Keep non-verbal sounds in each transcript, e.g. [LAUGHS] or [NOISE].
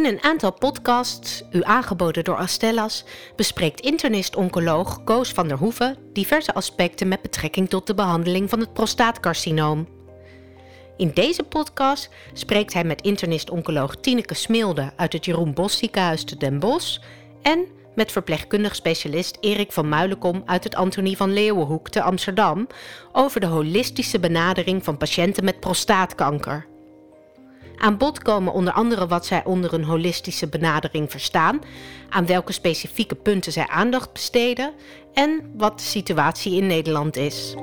In een aantal podcasts, u aangeboden door Astellas, bespreekt internist-oncoloog Koos van der Hoeven diverse aspecten met betrekking tot de behandeling van het prostaatcarcinoom. In deze podcast spreekt hij met internist-oncoloog Tineke Smilde uit het Jeroen Bos ziekenhuis te Den Bosch en met verpleegkundig specialist Erik van Muilenkom uit het Antonie van Leeuwenhoek te Amsterdam over de holistische benadering van patiënten met prostaatkanker. Aan bod komen onder andere wat zij onder een holistische benadering verstaan, aan welke specifieke punten zij aandacht besteden en wat de situatie in Nederland is.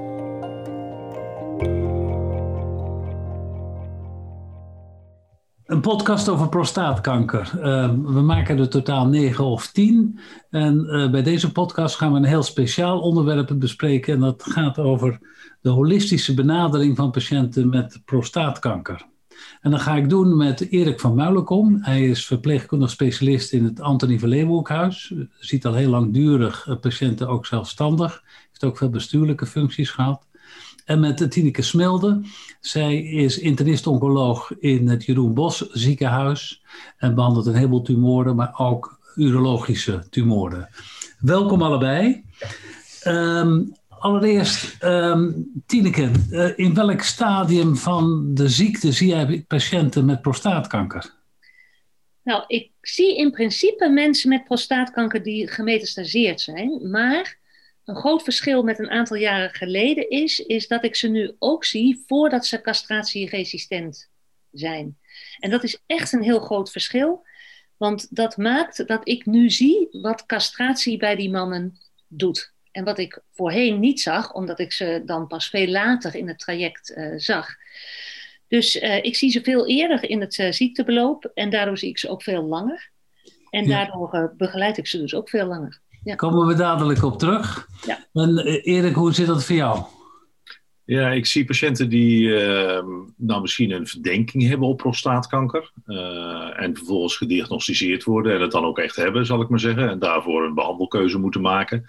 Een podcast over prostaatkanker. Uh, we maken er totaal negen of tien. En uh, bij deze podcast gaan we een heel speciaal onderwerp bespreken. En dat gaat over de holistische benadering van patiënten met prostaatkanker. En dat ga ik doen met Erik van Muilenkom. Hij is verpleegkundig specialist in het Antonie van Leeuwenhoekhuis. Ziet al heel langdurig patiënten ook zelfstandig. Heeft ook veel bestuurlijke functies gehad. En met Tineke Smilde. Zij is internist-oncoloog in het Jeroen Bos ziekenhuis. En behandelt een heleboel tumoren, maar ook urologische tumoren. Welkom allebei. Um, allereerst, um, Tineke, uh, in welk stadium van de ziekte zie jij patiënten met prostaatkanker? Nou, ik zie in principe mensen met prostaatkanker die gemetastaseerd zijn, maar een groot verschil met een aantal jaren geleden is, is dat ik ze nu ook zie voordat ze castratieresistent zijn. En dat is echt een heel groot verschil, want dat maakt dat ik nu zie wat castratie bij die mannen doet. En wat ik voorheen niet zag, omdat ik ze dan pas veel later in het traject uh, zag. Dus uh, ik zie ze veel eerder in het uh, ziektebeloop en daardoor zie ik ze ook veel langer. En ja. daardoor begeleid ik ze dus ook veel langer. Ja. Komen we dadelijk op terug. Ja. En Erik, hoe zit dat voor jou? Ja, ik zie patiënten die uh, nou misschien een verdenking hebben op prostaatkanker. Uh, en vervolgens gediagnosticeerd worden en het dan ook echt hebben, zal ik maar zeggen. En daarvoor een behandelkeuze moeten maken.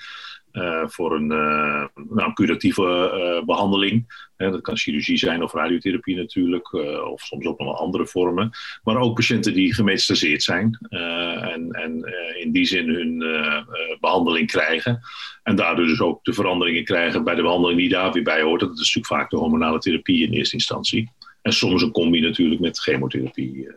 Uh, voor een, uh, nou, curatieve uh, behandeling. dat kan chirurgie zijn of radiotherapie natuurlijk, of soms ook nog andere vormen. Maar ook patiënten die gemetastaseerd zijn en, en in die zin hun behandeling krijgen. En daardoor dus ook de veranderingen krijgen bij de behandeling die daar weer bij hoort. Dat is natuurlijk vaak de hormonale therapie in eerste instantie. En soms een combi natuurlijk met chemotherapie.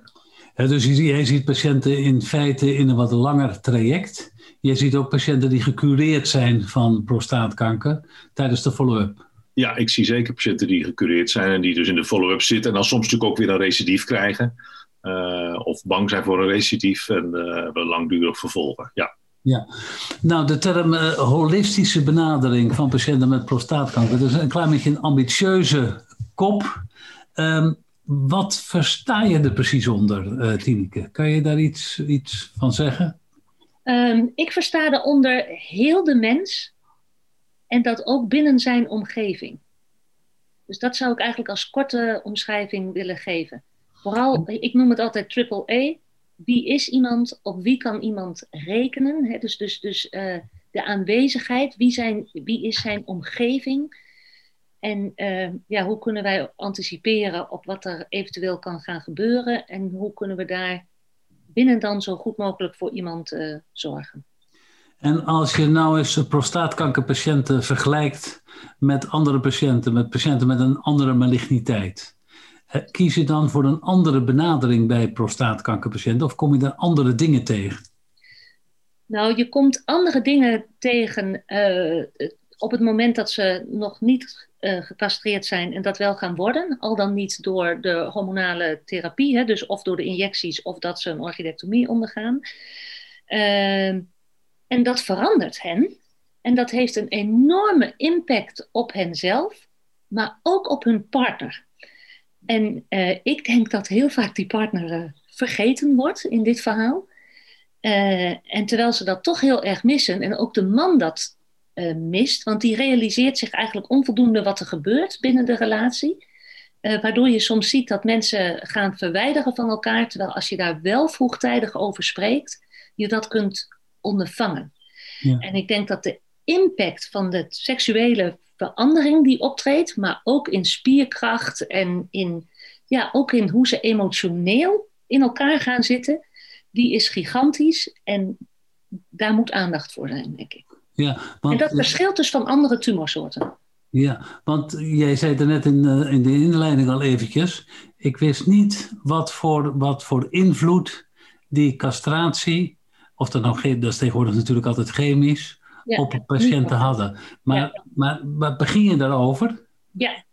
Dus jij ziet patiënten in feite in een wat langer traject. Je ziet ook patiënten die gecureerd zijn van prostaatkanker tijdens de follow-up. Ja, ik zie zeker patiënten die gecureerd zijn en die dus in de follow-up zitten. En dan soms natuurlijk ook weer een recidief krijgen. Uh, of bang zijn voor een recidief en uh, langdurig vervolgen. Ja. Ja, nou de term uh, holistische benadering van patiënten met prostaatkanker, dat is een klein beetje een ambitieuze kop. Um, wat versta je er precies onder, uh, Tineke? Kan je daar iets, iets van zeggen? Um, ik versta eronder heel de mens en dat ook binnen zijn omgeving. Dus dat zou ik eigenlijk als korte omschrijving willen geven. Vooral, ik noem het altijd triple A. Wie is iemand? Op wie kan iemand rekenen? Dus dus, dus uh, de aanwezigheid. Wie, zijn, wie is zijn omgeving? En uh, ja, hoe kunnen wij anticiperen op wat er eventueel kan gaan gebeuren? En hoe kunnen we daar binnen dan zo goed mogelijk voor iemand uh, zorgen? En als je nou eens prostaatkankerpatiënten vergelijkt met andere patiënten, met patiënten met een andere maligniteit, kies je dan voor een andere benadering bij prostaatkankerpatiënten of kom je daar andere dingen tegen? Nou, je komt andere dingen tegen uh, op het moment dat ze nog niet uh, gecastreerd zijn en dat wel gaan worden, al dan niet door de hormonale therapie, hè, dus of door de injecties of dat ze een orchidectomie ondergaan. Uh, en dat verandert hen en dat heeft een enorme impact op henzelf, maar ook op hun partner. En uh, ik denk dat heel vaak die partner uh, vergeten wordt in dit verhaal. en terwijl ze dat toch heel erg missen en ook de man dat uh, mist. Want die realiseert zich eigenlijk onvoldoende wat er gebeurt binnen de relatie. Uh, waardoor je soms ziet dat mensen gaan verwijderen van elkaar. Terwijl als je daar wel vroegtijdig over spreekt, je dat kunt ondervangen. Ja. En ik denk dat de impact van de seksuele verandering die optreedt, maar ook in spierkracht en in, ja, ook in hoe ze emotioneel in elkaar gaan zitten, die is gigantisch en daar moet aandacht voor zijn, denk ik. Ja, want, en dat verschilt dus van andere tumorsoorten. Ja, want jij zei er net in, uh, in de inleiding al eventjes. Ik wist niet wat voor, wat voor invloed die castratie, of dat nou dat is tegenwoordig natuurlijk altijd chemisch, op patiënten hadden. Maar, maar, maar begin je daarover? Ja,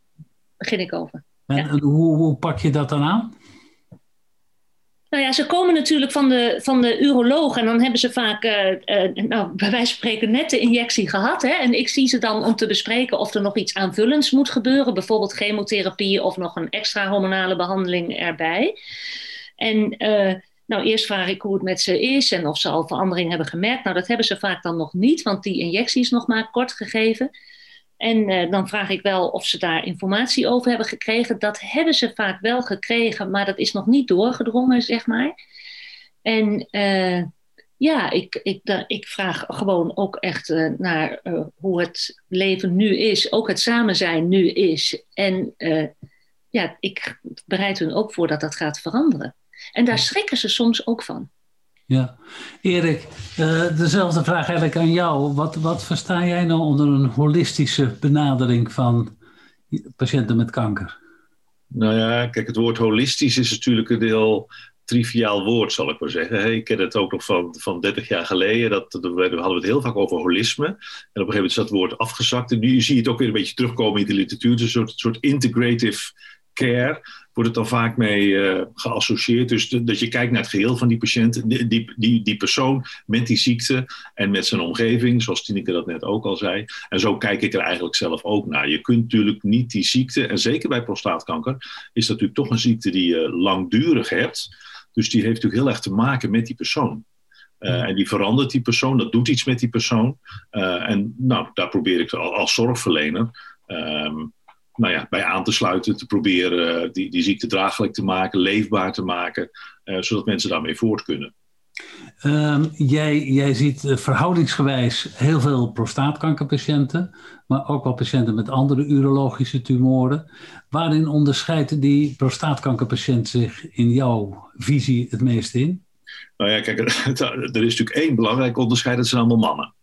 begin ik over. En, hoe, hoe pak je dat dan aan? Nou ja, ze komen natuurlijk van de, van de uroloog en dan hebben ze vaak, uh, nou, bij wijze van spreken, net de injectie gehad. Hè? En ik zie ze dan om te bespreken of er nog iets aanvullends moet gebeuren, bijvoorbeeld chemotherapie of nog een extra hormonale behandeling erbij. En uh, nou, eerst vraag ik hoe het met ze is en of ze al verandering hebben gemerkt. Nou, dat hebben ze vaak dan nog niet, want die injectie is nog maar kort gegeven. En uh, dan vraag ik wel of ze daar informatie over hebben gekregen. Dat hebben ze vaak wel gekregen, maar dat is nog niet doorgedrongen, zeg maar. En uh, ja, ik, ik, ik vraag gewoon ook echt uh, naar hoe het leven nu is, ook het samen zijn nu is. En ja, ik bereid hun ook voor dat dat gaat veranderen. En daar schrikken ze soms ook van. Ja, Erik, uh, dezelfde vraag eigenlijk aan jou. Wat, wat versta jij nou onder een holistische benadering van patiënten met kanker? Nou ja, kijk, het woord holistisch is natuurlijk een heel triviaal woord, zal ik maar zeggen. Ik ken het ook nog van, van 30 jaar geleden. Dat, we hadden het heel vaak over holisme. En op een gegeven moment is dat woord afgezakt. En nu zie je het ook weer een beetje terugkomen in de literatuur. Is een soort, soort integrative care wordt het dan vaak mee uh, geassocieerd. Dus dat je kijkt naar het geheel van die patiënt, die, die, die, die, persoon met die ziekte en met zijn omgeving, zoals Tineke dat net ook al zei. En zo kijk ik er eigenlijk zelf ook naar. Je kunt natuurlijk niet die ziekte, en zeker bij prostaatkanker, is dat natuurlijk toch een ziekte die je langdurig hebt. Dus die heeft natuurlijk heel erg te maken met die persoon. Uh, en die verandert die persoon, dat doet iets met die persoon. Uh, en nou, daar probeer ik als, als zorgverlener um, nou ja, bij aan te sluiten, te proberen eh, die, die ziekte draaglijk te maken, leefbaar te maken, uh, zodat mensen daarmee voort kunnen. Um, jij, jij ziet uh, verhoudingsgewijs heel veel prostaatkankerpatiënten, maar ook wel patiënten met andere urologische tumoren. Waarin onderscheidt die prostaatkankerpatiënt zich in jouw visie het meest in? Nou ja, kijk, [LAUGHS] er is natuurlijk één belangrijk onderscheid, dat zijn allemaal mannen.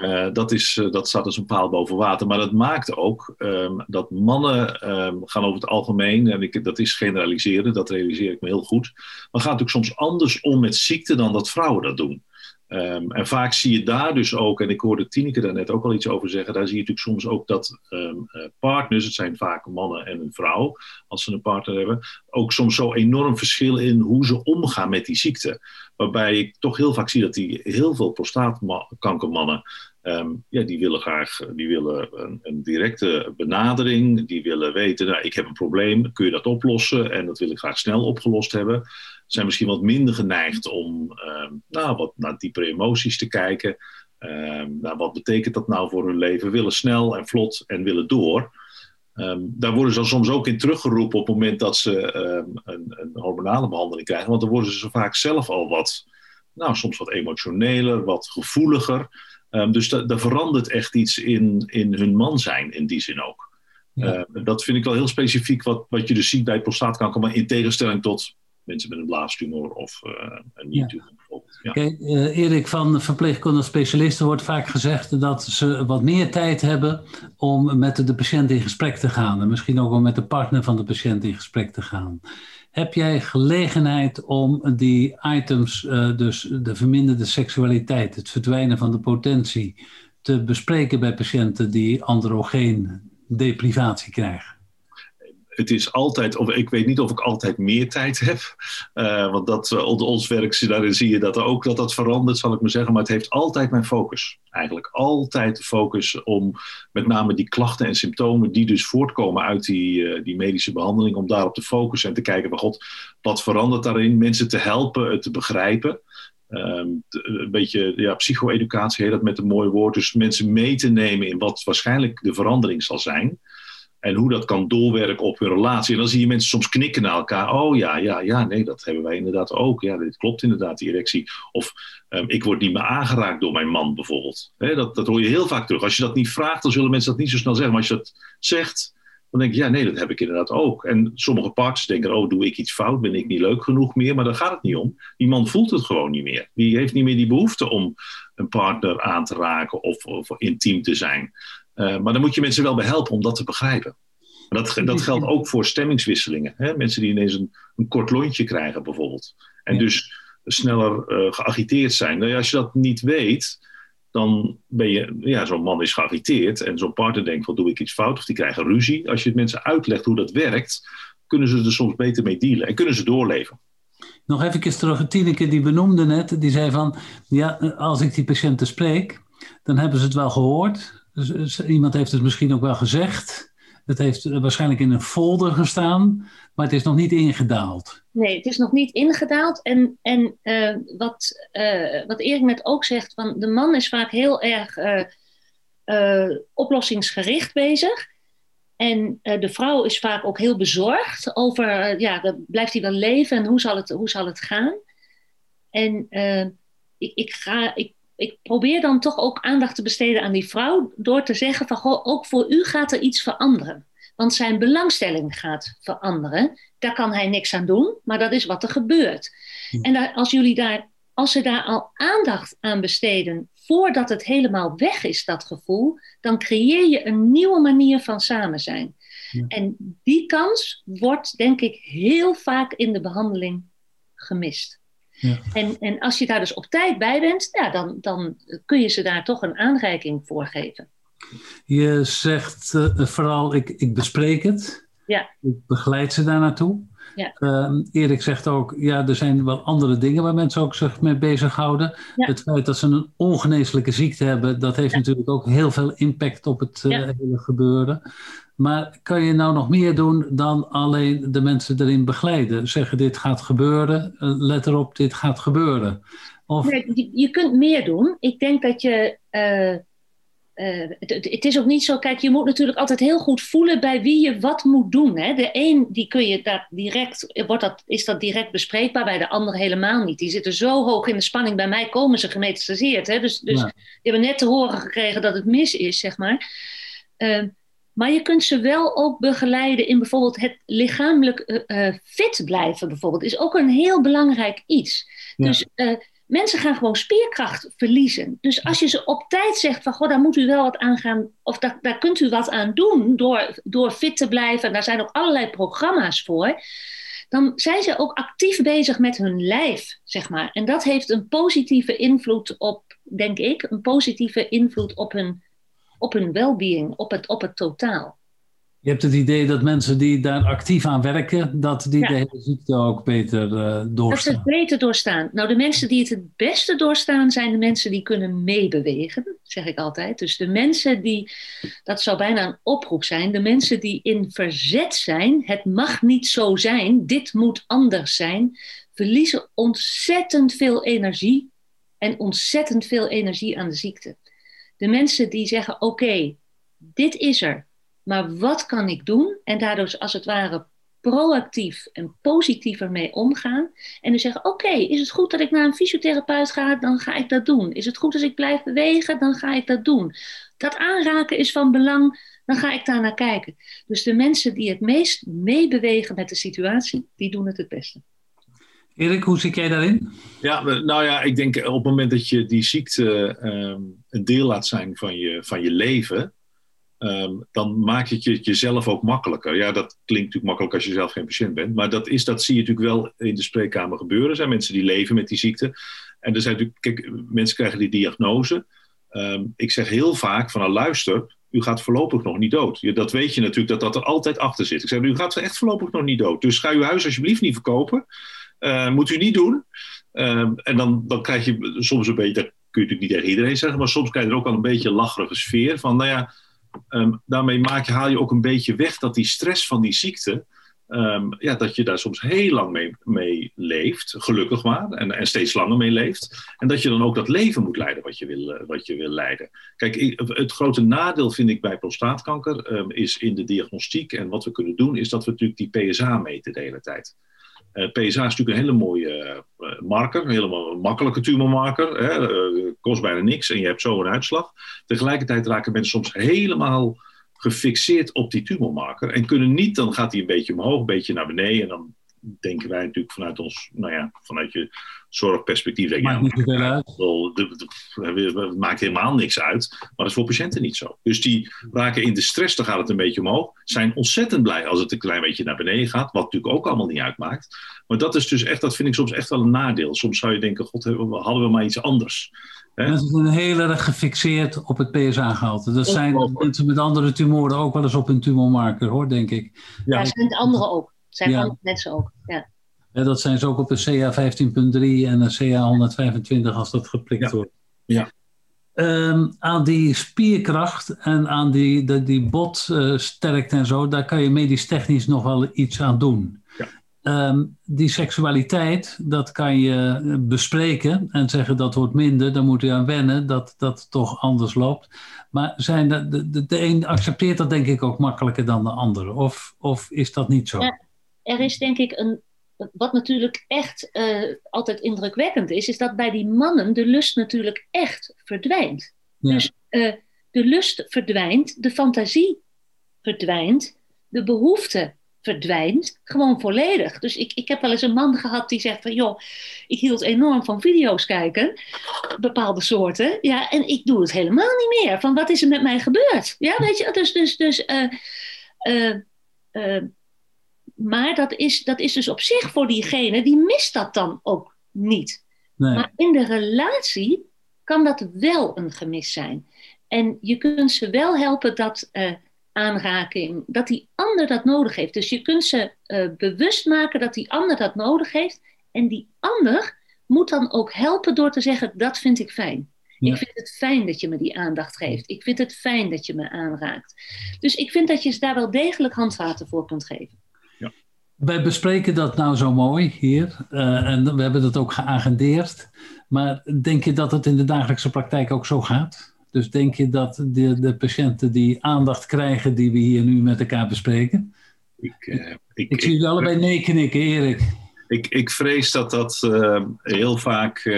Uh, dat, is, uh, dat staat als een paal boven water. Maar dat maakt ook um, dat mannen um, gaan over het algemeen, en ik, dat is generaliseren, dat realiseer ik me heel goed, maar gaat natuurlijk soms anders om met ziekte dan dat vrouwen dat doen. Um, en vaak zie je daar dus ook, en ik hoorde Tineke daar net ook al iets over zeggen, daar zie je natuurlijk soms ook dat um, uh, partners, het zijn vaak mannen en een vrouw, als ze een partner hebben, ook soms zo enorm verschil in hoe ze omgaan met die ziekte. Waarbij ik toch heel vaak zie dat die heel veel prostaatkankermannen Um, ja, die willen graag die willen een, een, directe benadering. Die willen weten, nou, ik heb een probleem, kun je dat oplossen? En dat wil ik graag snel opgelost hebben. Zijn misschien wat minder geneigd om um, nou, wat naar diepere emoties te kijken. Um, nou, wat betekent dat nou voor hun leven? Willen snel en vlot en willen door. daar worden ze dan soms ook in teruggeroepen op het moment dat ze een, een hormonale behandeling krijgen. Want dan worden ze vaak zelf al wat, nou, soms wat emotioneler, wat gevoeliger. Um, dus daar verandert echt iets in, in hun man zijn, in die zin ook. Ja. Uh, dat vind ik wel heel specifiek wat, wat je dus ziet bij prostaatkanker, maar in tegenstelling tot mensen met een blaastumor of uh, een bijvoorbeeld. Ja. Kijk, uh, Erik, van verpleegkundige specialisten wordt vaak gezegd dat ze wat meer tijd hebben om met de patiënt in gesprek te gaan. En misschien ook wel met de partner van de patiënt in gesprek te gaan. Heb jij gelegenheid om die items, uh, dus de verminderde seksualiteit, het verdwijnen van de potentie, te bespreken bij patiënten die androgeen deprivatie krijgen? Het is altijd, of ik weet niet of ik altijd meer tijd heb. Uh, want dat, uh, ons werk, daarin zie je dat ook dat dat verandert, zal ik maar zeggen. Maar het heeft altijd mijn focus. Eigenlijk altijd de focus om met name die klachten en symptomen die dus voortkomen uit die, uh, die medische behandeling, om daarop te focussen en te kijken van god, wat verandert daarin? Mensen te helpen, het te begrijpen. Um, een beetje ja, psycho-educatie heet dat met een mooi woord. Dus mensen mee te nemen in wat waarschijnlijk de verandering zal zijn. En hoe dat kan doorwerken op hun relatie. En dan zie je mensen soms knikken naar elkaar. Oh ja, ja, ja, nee, dat hebben wij inderdaad ook. Ja, dit klopt inderdaad, die erectie. Of um, ik word niet meer aangeraakt door mijn man bijvoorbeeld. dat, dat hoor je heel vaak terug. Als je dat niet vraagt, dan zullen mensen dat niet zo snel zeggen. Maar als je dat zegt, dan denk je, ja, nee, dat heb ik inderdaad ook. En sommige partners denken, oh, doe ik iets fout? Ben ik niet leuk genoeg meer? Maar daar gaat het niet om. Die man voelt het gewoon niet meer. Die heeft niet meer die behoefte om een partner aan te raken of, of intiem te zijn. Uh, maar dan moet je mensen wel bij helpen om dat te begrijpen. Dat, dat geldt ook voor stemmingswisselingen. Hè? Mensen die ineens een, een kort lontje krijgen, bijvoorbeeld. En dus sneller uh, geagiteerd zijn. Nou, als je dat niet weet, dan ben je, ja, zo'n man is geagiteerd en zo'n partner denkt, wat doe ik iets fout? Of die krijgen ruzie. Als je het mensen uitlegt hoe dat werkt, kunnen ze er soms beter mee dealen en kunnen ze doorleven. Nog even terug, die benoemde net, die zei van, ja, als ik die patiënten spreek, dan hebben ze het wel gehoord. Iemand heeft het misschien ook wel gezegd. Het heeft waarschijnlijk in een folder gestaan, maar het is nog niet ingedaald. Nee, het is nog niet ingedaald. En, en uh, wat, uh, wat Erik net ook zegt, van de man is vaak heel erg oplossingsgericht bezig. En de vrouw is vaak ook heel bezorgd over, ja, blijft hij wel leven en hoe zal het, hoe zal het gaan? En ik, ik, ga, ik, ik probeer dan toch ook aandacht te besteden aan die vrouw door te zeggen van, goh, ook voor u gaat er iets veranderen. Want zijn belangstelling gaat veranderen. Daar kan hij niks aan doen, maar dat is wat er gebeurt. En als jullie daar, als ze daar al aandacht aan besteden voordat het helemaal weg is, dat gevoel, dan creëer je een nieuwe manier van samen zijn. En die kans wordt, denk ik, heel vaak in de behandeling gemist. Ja. En, en als je daar dus op tijd bij bent, ja, dan, dan kun je ze daar toch een aanreiking voor geven. Je zegt uh, vooral, ik, ik bespreek het. Ja. Ik begeleid ze daar naartoe. Ja. Uh, Erik zegt ook, ja, er zijn wel andere dingen waar mensen ook zich mee bezighouden. Ja. Het feit dat ze een ongeneeslijke ziekte hebben, dat heeft natuurlijk ook heel veel impact op het uh, hele gebeuren. Maar kan je nou nog meer doen dan alleen de mensen erin begeleiden? Zeggen, dit gaat gebeuren, let erop, dit gaat gebeuren. Of... Nee, je, kunt meer doen. Ik denk dat je uh, het, het, is ook niet zo, kijk, je moet natuurlijk altijd heel goed voelen bij wie je wat moet doen. Hè? De een, die kun je daar direct, wordt dat, is dat direct bespreekbaar, bij de ander helemaal niet. Die zitten zo hoog in de spanning, bij mij komen ze gemetastaseerd. Hè? Dus, dus die hebben net te horen gekregen dat het mis is, zeg maar. Uh, maar je kunt ze wel ook begeleiden in bijvoorbeeld het lichamelijk uh, fit blijven, bijvoorbeeld. Is ook een heel belangrijk iets. Ja. Dus Mensen gaan gewoon spierkracht verliezen. Dus als je ze op tijd zegt van, goh, daar moet u wel wat aan gaan, of daar, daar kunt u wat aan doen door, door fit te blijven, en daar zijn ook allerlei programma's voor, dan zijn ze ook actief bezig met hun lijf, zeg maar. En dat heeft een positieve invloed op, denk ik, een positieve invloed op hun, op hun well-being, op het, op het totaal. Je hebt het idee dat mensen die daar actief aan werken, dat die de hele ziekte ook beter uh, doorstaan. Dat ze het beter doorstaan. Nou, de mensen die het het beste doorstaan, zijn de mensen die kunnen meebewegen, zeg ik altijd. Dus de mensen die, dat zou bijna een oproep zijn, de mensen die in verzet zijn, het mag niet zo zijn, dit moet anders zijn, verliezen ontzettend veel energie en ontzettend veel energie aan de ziekte. De mensen die zeggen, oké, dit is er maar wat kan ik doen? En daardoor als het ware proactief en positiever mee omgaan. En dus zeggen: Oké, is het goed dat ik naar een fysiotherapeut ga? Dan ga ik dat doen. Is het goed als ik blijf bewegen? Dan ga ik dat doen. Dat aanraken is van belang. Dan ga ik daar naar kijken. Dus de mensen die het meest meebewegen met de situatie, die doen het het beste. Erik, hoe zit jij daarin? Ja, nou ja, ik denk op het moment dat je die ziekte um, een deel laat zijn van je, van je leven, Ehm, dan maakt het je jezelf ook makkelijker. Ja, dat klinkt natuurlijk makkelijk als je zelf geen patiënt bent. Maar dat, is, dat zie je natuurlijk wel in de spreekkamer gebeuren. Er zijn mensen die leven met die ziekte. En er zijn natuurlijk, kijk, mensen krijgen die diagnose. Ehm, ik zeg heel vaak van, nou luister, u gaat voorlopig nog niet dood. dat weet je natuurlijk dat dat er altijd achter zit. Ik zeg, u gaat echt voorlopig nog niet dood. Dus ga uw huis alsjeblieft niet verkopen. Uh, moet u niet doen. Um, en dan, dan krijg je soms een beetje, dat kun je natuurlijk niet tegen iedereen zeggen, maar soms krijg je er ook al een beetje een lacherige sfeer van, nou ja, Ehm, daarmee maak je, haal je ook een beetje weg dat die stress van die ziekte, ehm, ja, dat je daar soms heel lang mee, leeft, gelukkig maar, en, en, steeds langer mee leeft. En dat je dan ook dat leven moet leiden wat je wil, eh, wat je wil leiden. Kijk, het grote nadeel vind ik bij prostaatkanker is in de diagnostiek en wat we kunnen doen, is dat we natuurlijk die PSA meten de hele tijd. Uh, PSA is natuurlijk een hele mooie uh, marker, een hele makkelijke tumormarker. Hè, uh, kost bijna niks en je hebt zo een uitslag. Tegelijkertijd raken mensen soms helemaal gefixeerd op die tumormarker en kunnen niet, dan gaat hij een beetje omhoog, een beetje naar beneden en dan denken wij natuurlijk vanuit ons, nou ja, vanuit je zorgperspectief. Denk Maakt niet zoveel uit. Het maakt helemaal niks uit, maar dat is voor patiënten niet zo. Dus die raken in de stress, dan gaat het een beetje omhoog. Zijn ontzettend blij als het een klein beetje naar beneden gaat, wat natuurlijk ook allemaal niet uitmaakt. Maar dat is dus echt, dat vind ik soms echt wel een nadeel. Soms zou je denken, god, hadden we maar iets anders. Hè? Mensen zijn heel erg gefixeerd op het PSA-gehalte. Dat zijn mensen met andere tumoren ook wel eens op hun tumormarker, hoor, denk ik. Ja, dat zijn de anderen ook. Zijn ja. andere mensen ook, ja. Ja, dat zijn ze ook op een CA 15.3 en een CA 125 als dat geprikt wordt. Ja. Um, aan die spierkracht en aan die, die, die botsterkte en zo, daar kan je medisch technisch nog wel iets aan doen. Ja. Um, die seksualiteit, dat kan je bespreken en zeggen dat wordt minder, dan moet je aan wennen dat dat toch anders loopt. Maar zijn de, de, de een accepteert dat denk ik ook makkelijker dan de ander, of, of is dat niet zo? Ja, er is denk ik een, wat natuurlijk echt uh, altijd indrukwekkend is, is dat bij die mannen de lust natuurlijk echt verdwijnt. Ja. Dus uh, de lust verdwijnt, de fantasie verdwijnt, de behoefte verdwijnt gewoon volledig. Dus ik, ik heb wel eens een man gehad die zegt van joh, ik hield enorm van video's kijken, bepaalde soorten, ja, en ik doe het helemaal niet meer. Van wat is er met mij gebeurd? Ja, weet je, dus, dus, dus uh, maar dat is, dat is dus op zich voor diegene, die mist dat dan ook niet. Nee. Maar in de relatie kan dat wel een gemis zijn. En je kunt ze wel helpen dat uh, aanraking, dat die ander dat nodig heeft. Dus je kunt ze uh, bewust maken dat die ander dat nodig heeft. En die ander moet dan ook helpen door te zeggen, dat vind ik fijn. Ja. Ik vind het fijn dat je me die aandacht geeft. Ik vind het fijn dat je me aanraakt. Dus ik vind dat je daar wel degelijk handvaten voor kunt geven. Wij bespreken dat nou zo mooi hier uh, en we hebben dat ook geagendeerd. Maar denk je dat het in de dagelijkse praktijk ook zo gaat? Dus denk je dat de, de patiënten die aandacht krijgen die we hier nu met elkaar bespreken? Ik, uh, ik, ik zie jullie allebei nee knikken, Erik. Ik, ik vrees dat dat uh, heel vaak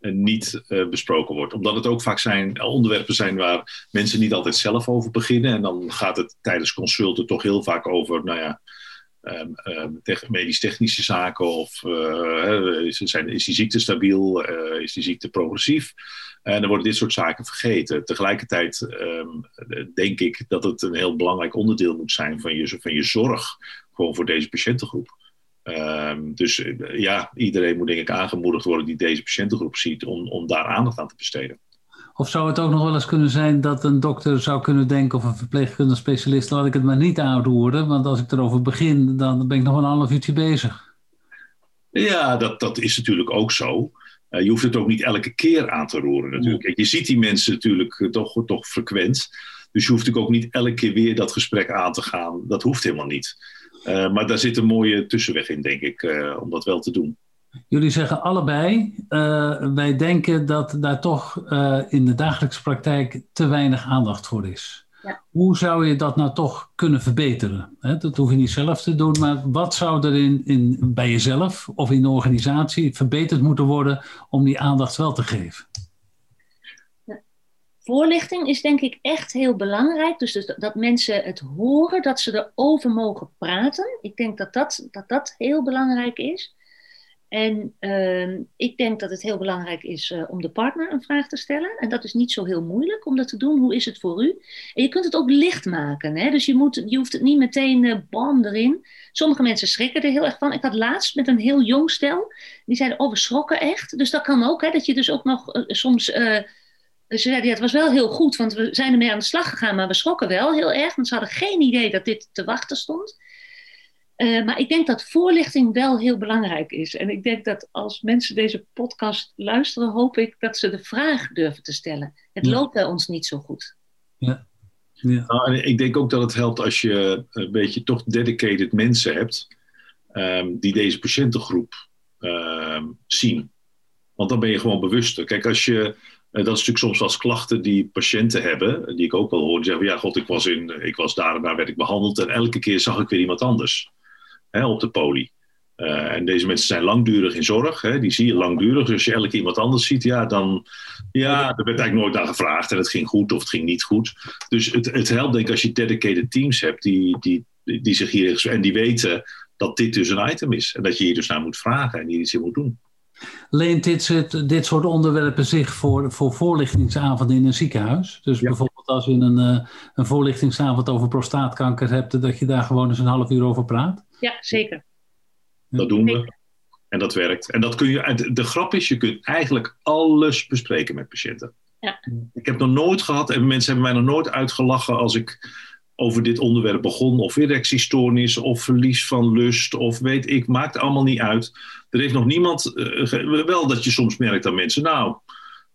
niet besproken wordt. Omdat het ook vaak zijn, onderwerpen zijn waar mensen niet altijd zelf over beginnen. En dan gaat het tijdens consulten toch heel vaak over, nou ja, Um, um, medisch-technische zaken of uh, is, zijn, is die ziekte stabiel, uh, is die ziekte progressief. En dan worden dit soort zaken vergeten. Tegelijkertijd um, denk ik dat het een heel belangrijk onderdeel moet zijn van je, van je zorg, gewoon voor deze patiëntengroep. dus uh, ja, iedereen moet denk ik aangemoedigd worden die deze patiëntengroep ziet om, om daar aandacht aan te besteden. Of zou het ook nog wel eens kunnen zijn dat een dokter zou kunnen denken, of een verpleegkundige specialist, laat ik het maar niet aanroeren, want als ik erover begin, dan ben ik nog een half uurtje bezig. Ja, dat, dat is natuurlijk ook zo. Uh, je hoeft het ook niet elke keer aan te roeren natuurlijk. Ja. Je ziet die mensen natuurlijk uh, toch, toch frequent. Dus je hoeft natuurlijk ook niet elke keer weer dat gesprek aan te gaan. Dat hoeft helemaal niet. Uh, maar daar zit een mooie tussenweg in, denk ik, om dat wel te doen. Jullie zeggen allebei, uh, wij denken dat daar toch uh, in de dagelijkse praktijk te weinig aandacht voor is. Ja. Hoe zou je dat nou toch kunnen verbeteren? He, dat hoef je niet zelf te doen, maar wat zou er in, in, bij jezelf of in de organisatie verbeterd moeten worden om die aandacht wel te geven? Voorlichting is denk ik echt heel belangrijk. Dus, dus dat mensen het horen, dat ze erover mogen praten. Ik denk dat dat, dat, dat heel belangrijk is. En uh, ik denk dat het heel belangrijk is uh, om de partner een vraag te stellen. En dat is niet zo heel moeilijk om dat te doen. Hoe is het voor u? En je kunt het ook licht maken. Hè? Dus je, moet, je hoeft het niet meteen uh, bam erin. Sommige mensen schrikken er heel erg van. Ik had laatst met een heel jong stel. Die zeiden, oh we schrokken echt. Dus dat kan ook. Hè? Dat je dus ook nog uh, soms... ze zeiden, ja, het was wel heel goed, want we zijn ermee aan de slag gegaan. Maar we schrokken wel heel erg. Want ze hadden geen idee dat dit te wachten stond. Uh, maar ik denk dat voorlichting wel heel belangrijk is. En ik denk dat als mensen deze podcast luisteren, hoop ik dat ze de vraag durven te stellen. Het ja. loopt bij ons niet zo goed. Ja. ja. Nou, en ik denk ook dat het helpt als je een beetje toch dedicated mensen hebt um, die deze patiëntengroep um, zien. Want dan ben je gewoon bewuster. Kijk, als je. Dat is natuurlijk soms wel klachten die patiënten hebben, die ik ook wel hoor. Die zeggen: Ja, god, ik was, in, ik was daar en daar werd ik behandeld. En elke keer zag ik weer iemand anders hè, op de poli. Uh, en deze mensen zijn langdurig in zorg, hè? die zie je langdurig. Dus als je elke keer iemand anders ziet, ja, dan. Ja, er werd eigenlijk nooit naar gevraagd en het ging goed of het ging niet goed. Dus het, het helpt, denk ik, als je dedicated teams hebt die, die, die zich hier. en die weten dat dit dus een item is. En dat je hier dus naar moet vragen en hier iets in moet doen. Leent dit, dit soort onderwerpen zich voor, voor voorlichtingsavonden in een ziekenhuis? Dus bijvoorbeeld als je een, eh, een voorlichtingsavond over prostaatkanker hebt, dat je daar gewoon eens een half uur over praat? Ja, zeker. Dat doen we. En dat werkt. En dat kun je, de grap is, je kunt eigenlijk alles bespreken met patiënten. Ja. Ik heb nog nooit gehad, en mensen hebben mij nog nooit uitgelachen als ik over dit onderwerp begon. Of erectiestoornis, of verlies van lust, of weet ik, maakt allemaal niet uit. Er heeft nog niemand, uh, wel dat je soms merkt aan mensen, nou,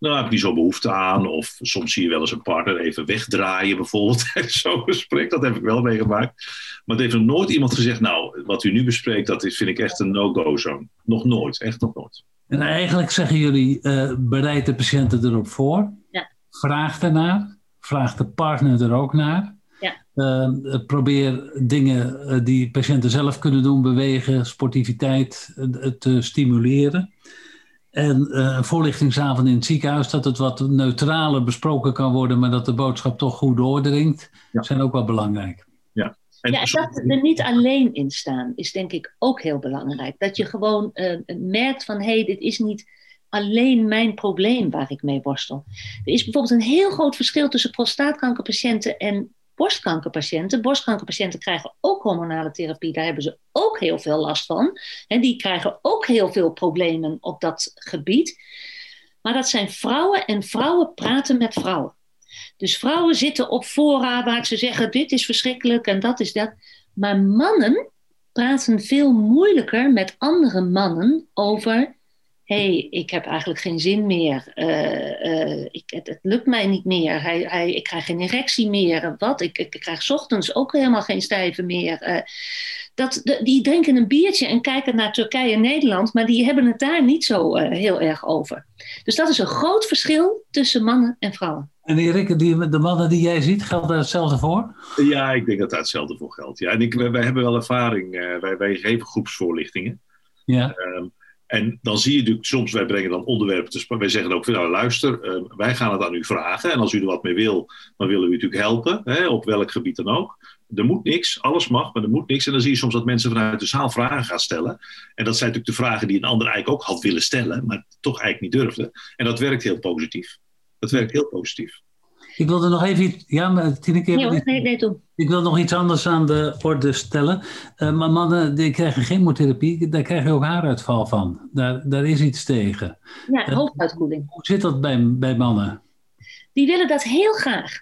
nou heb ik niet zo behoefte aan. Of soms zie je wel eens een partner even wegdraaien bijvoorbeeld. [LAUGHS] Zo'n gesprek, dat heb ik wel meegemaakt. Maar er heeft nog nooit iemand gezegd, nou, wat u nu bespreekt, dat is, vind ik echt een no-go zone. Nog nooit, echt nog nooit. En eigenlijk zeggen jullie, uh, bereid de patiënten erop voor. Ja. Vraag ernaar. Vraag de partner er ook naar. Ja. Uh, probeer dingen die patiënten zelf kunnen doen, bewegen, sportiviteit, te stimuleren. En uh, een voorlichtingsavond in het ziekenhuis, dat het wat neutraler besproken kan worden, maar dat de boodschap toch goed doordringt, ja. zijn ook wel belangrijk. Ja. En ja, dat er niet alleen in staan, is denk ik ook heel belangrijk. Dat je gewoon uh, merkt van, hé, hey, dit is niet alleen mijn probleem waar ik mee worstel. Er is bijvoorbeeld een heel groot verschil tussen prostaatkankerpatiënten en borstkankerpatiënten. Borstkankerpatiënten krijgen ook hormonale therapie. Daar hebben ze ook heel veel last van. En die krijgen ook heel veel problemen op dat gebied. Maar dat zijn vrouwen en vrouwen praten met vrouwen. Dus vrouwen zitten op fora waar ze zeggen: dit is verschrikkelijk en dat is dat. Maar mannen praten veel moeilijker met andere mannen over hey, ik heb eigenlijk geen zin meer. Uh, uh, ik, het, het, lukt mij niet meer. Hij, hij, ik krijg geen erectie meer. Wat? Ik, ik, krijg ochtends ook helemaal geen stijven meer. Uh, dat, de, die drinken een biertje en kijken naar Turkije en Nederland, maar die hebben het daar niet zo heel erg over. Dus dat is een groot verschil tussen mannen en vrouwen. En Erik, die, de mannen die jij ziet, geldt daar hetzelfde voor? Ja, ik denk dat daar hetzelfde voor geldt. Ja, en ik, wij, wij hebben wel ervaring. wij, wij geven groepsvoorlichtingen. Ja. Ehm, en dan zie je natuurlijk soms, wij brengen dan onderwerpen te sprake. Wij zeggen ook van nou luister, uh, wij gaan het aan u vragen. En als u er wat mee wil, dan willen we u natuurlijk helpen. Hè, op welk gebied dan ook. Er moet niks, alles mag, maar er moet niks. En dan zie je soms dat mensen vanuit de zaal vragen gaan stellen. En dat zijn natuurlijk de vragen die een ander eigenlijk ook had willen stellen, maar toch eigenlijk niet durfde. En dat werkt heel positief. Dat werkt heel positief. Ik wilde nog even iets. Ja, maar tien keer. Nee, nee, nee, doe. Ik wil nog iets anders aan de orde stellen. Uh, maar mannen die krijgen chemotherapie, daar krijg je ook haaruitval van. Daar, daar is iets tegen. Ja, uh, hoofduitkoeling. Hoe zit dat bij, bij mannen? Die willen dat heel graag.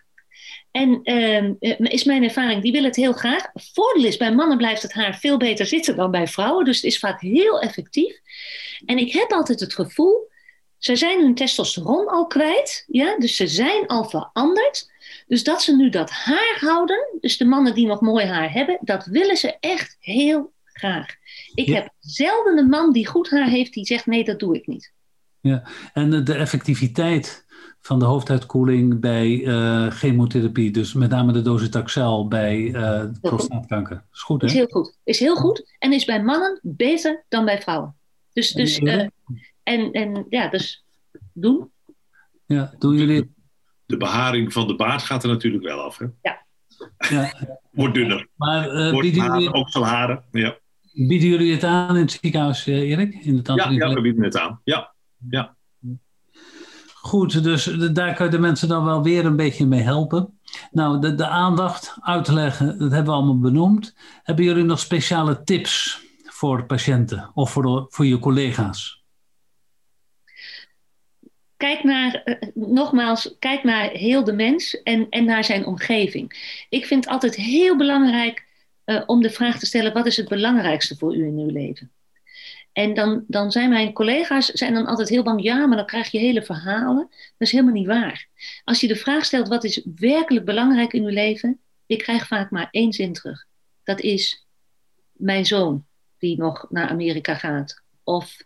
En uh, is mijn ervaring, die willen het heel graag. Voordeel is, bij mannen blijft het haar veel beter zitten dan bij vrouwen. Dus het is vaak heel effectief. En ik heb altijd het gevoel ze zijn hun testosteron al kwijt, ja? dus ze zijn al veranderd. Dus dat ze nu dat haar houden, dus de mannen die nog mooi haar hebben, dat willen ze echt heel graag. Ik heb zelden een man die goed haar heeft die zegt nee, dat doe ik niet. Ja, en de effectiviteit van de hoofduitkoeling bij uh, chemotherapie, dus met name de docetaxel bij uh, prostaatkanker. Is goed, hè? Is heel goed. Is heel goed en is bij mannen beter dan bij vrouwen. Dus, dus uh, en, en ja, dus doen. Ja, doen jullie... De beharing van de baard gaat er natuurlijk wel af, hè? Ja. ja. Wordt dunner. Maar uh, Wordt bieden jullie... ook veel haren, ja. Bieden jullie het aan in het ziekenhuis, uh, Erik? In de ja, ja, we bieden het aan. Ja, ja. Goed, dus daar kunnen de mensen dan wel weer een beetje mee helpen. Nou, de, de aandacht, uitleggen, dat hebben we allemaal benoemd. Hebben jullie nog speciale tips voor patiënten of voor, voor je collega's? Kijk naar, uh, nogmaals, kijk naar heel de mens en, en naar zijn omgeving. Ik vind het altijd heel belangrijk uh, om de vraag te stellen: wat is het belangrijkste voor u in uw leven? En dan, dan zijn mijn collega's zijn dan altijd heel bang, ja, maar dan krijg je hele verhalen. Dat is helemaal niet waar. Als je de vraag stelt: wat is werkelijk belangrijk in uw leven? Ik krijg vaak maar één zin terug. Dat is mijn zoon die nog naar Amerika gaat, of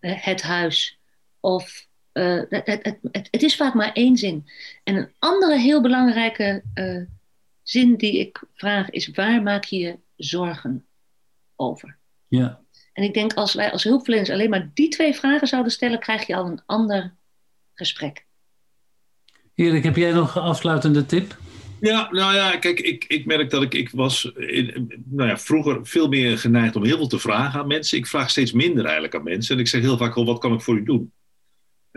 uh, het huis, of uh, het, het, het, het, is vaak maar één zin. En een andere heel belangrijke uh, zin die ik vraag is: waar maak je je zorgen over? Ja. En ik denk als wij als hulpverleners alleen maar die twee vragen zouden stellen, krijg je al een ander gesprek. Erik, heb jij nog een afsluitende tip? Ja, nou ja, kijk, ik, ik merk dat ik, ik was in, nou ja, vroeger veel meer geneigd om heel veel te vragen aan mensen. Ik vraag steeds minder eigenlijk aan mensen. En ik zeg heel vaak al, wat kan ik voor u doen?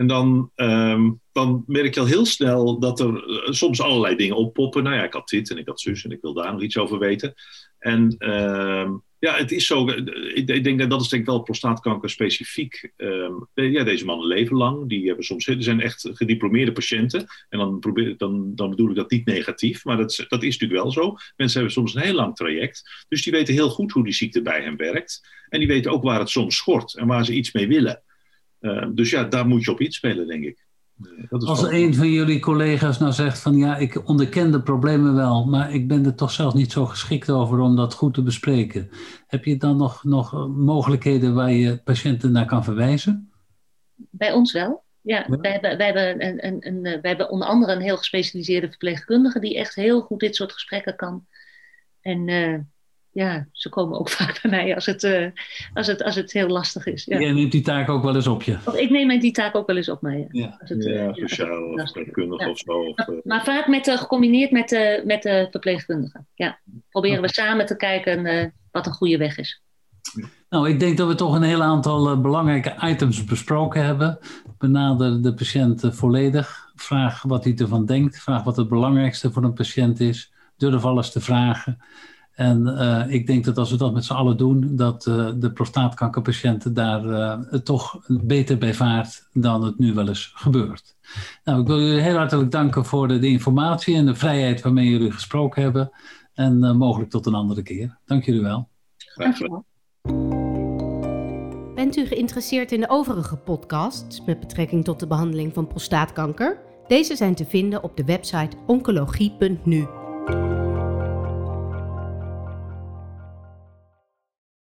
En dan, um, dan merk je al heel snel dat er uh, soms allerlei dingen oppoppen. Nou ja, ik had dit en ik had zus en ik wil daar nog iets over weten. En uh, ja, het is zo. Ik, ik denk dat dat is denk ik wel prostaatkanker specifiek. Um, ja, deze mannen leven lang. Die hebben soms, zijn echt gediplomeerde patiënten. En dan, probeer, dan, dan bedoel ik dat niet negatief. Maar dat, dat is natuurlijk wel zo. Mensen hebben soms een heel lang traject. Dus die weten heel goed hoe die ziekte bij hen werkt. En die weten ook waar het soms schort en waar ze iets mee willen. Uh, dus ja, daar moet je op inspelen, denk ik. Als een van jullie collega's nou zegt van ja, ik onderken de problemen wel, maar ik ben er toch zelf niet zo geschikt over om dat goed te bespreken. Heb je dan nog, nog mogelijkheden waar je patiënten naar kan verwijzen? Bij ons wel. Ja, ja. Wij, hebben, wij, hebben een, een, een, wij hebben onder andere een heel gespecialiseerde verpleegkundige die echt heel goed dit soort gesprekken kan. En uh, ja, ze komen ook [LAUGHS] vaak bij mij als het, uh, als het, als het heel lastig is. Ja. Jij neemt die taak ook wel eens op je? Of ik neem die taak ook wel eens op mij. Ja, ja. Het, ja uh, sociaal of verpleegkundige of zo. Of, maar, maar, vaak met, uh, gecombineerd met, uh, met de verpleegkundige. Ja. Proberen okay. we samen te kijken wat een goede weg is. Nou, ik denk dat we toch een heel aantal belangrijke items besproken hebben. Benader de patiënt volledig. Vraag wat hij ervan denkt. Vraag wat het belangrijkste voor een patiënt is. Durf alles te vragen. En uh, ik denk dat als we dat met z'n allen doen, dat uh, de prostaatkankerpatiënten daar uh, toch beter bij vaart dan het nu wel eens gebeurt. Nou, ik wil jullie heel hartelijk danken voor de, de informatie en de vrijheid waarmee jullie gesproken hebben. En mogelijk tot een andere keer. Dank jullie wel. Graag gedaan. Bent u geïnteresseerd in de overige podcasts met betrekking tot de behandeling van prostaatkanker? Deze zijn te vinden op de website oncologie.nu.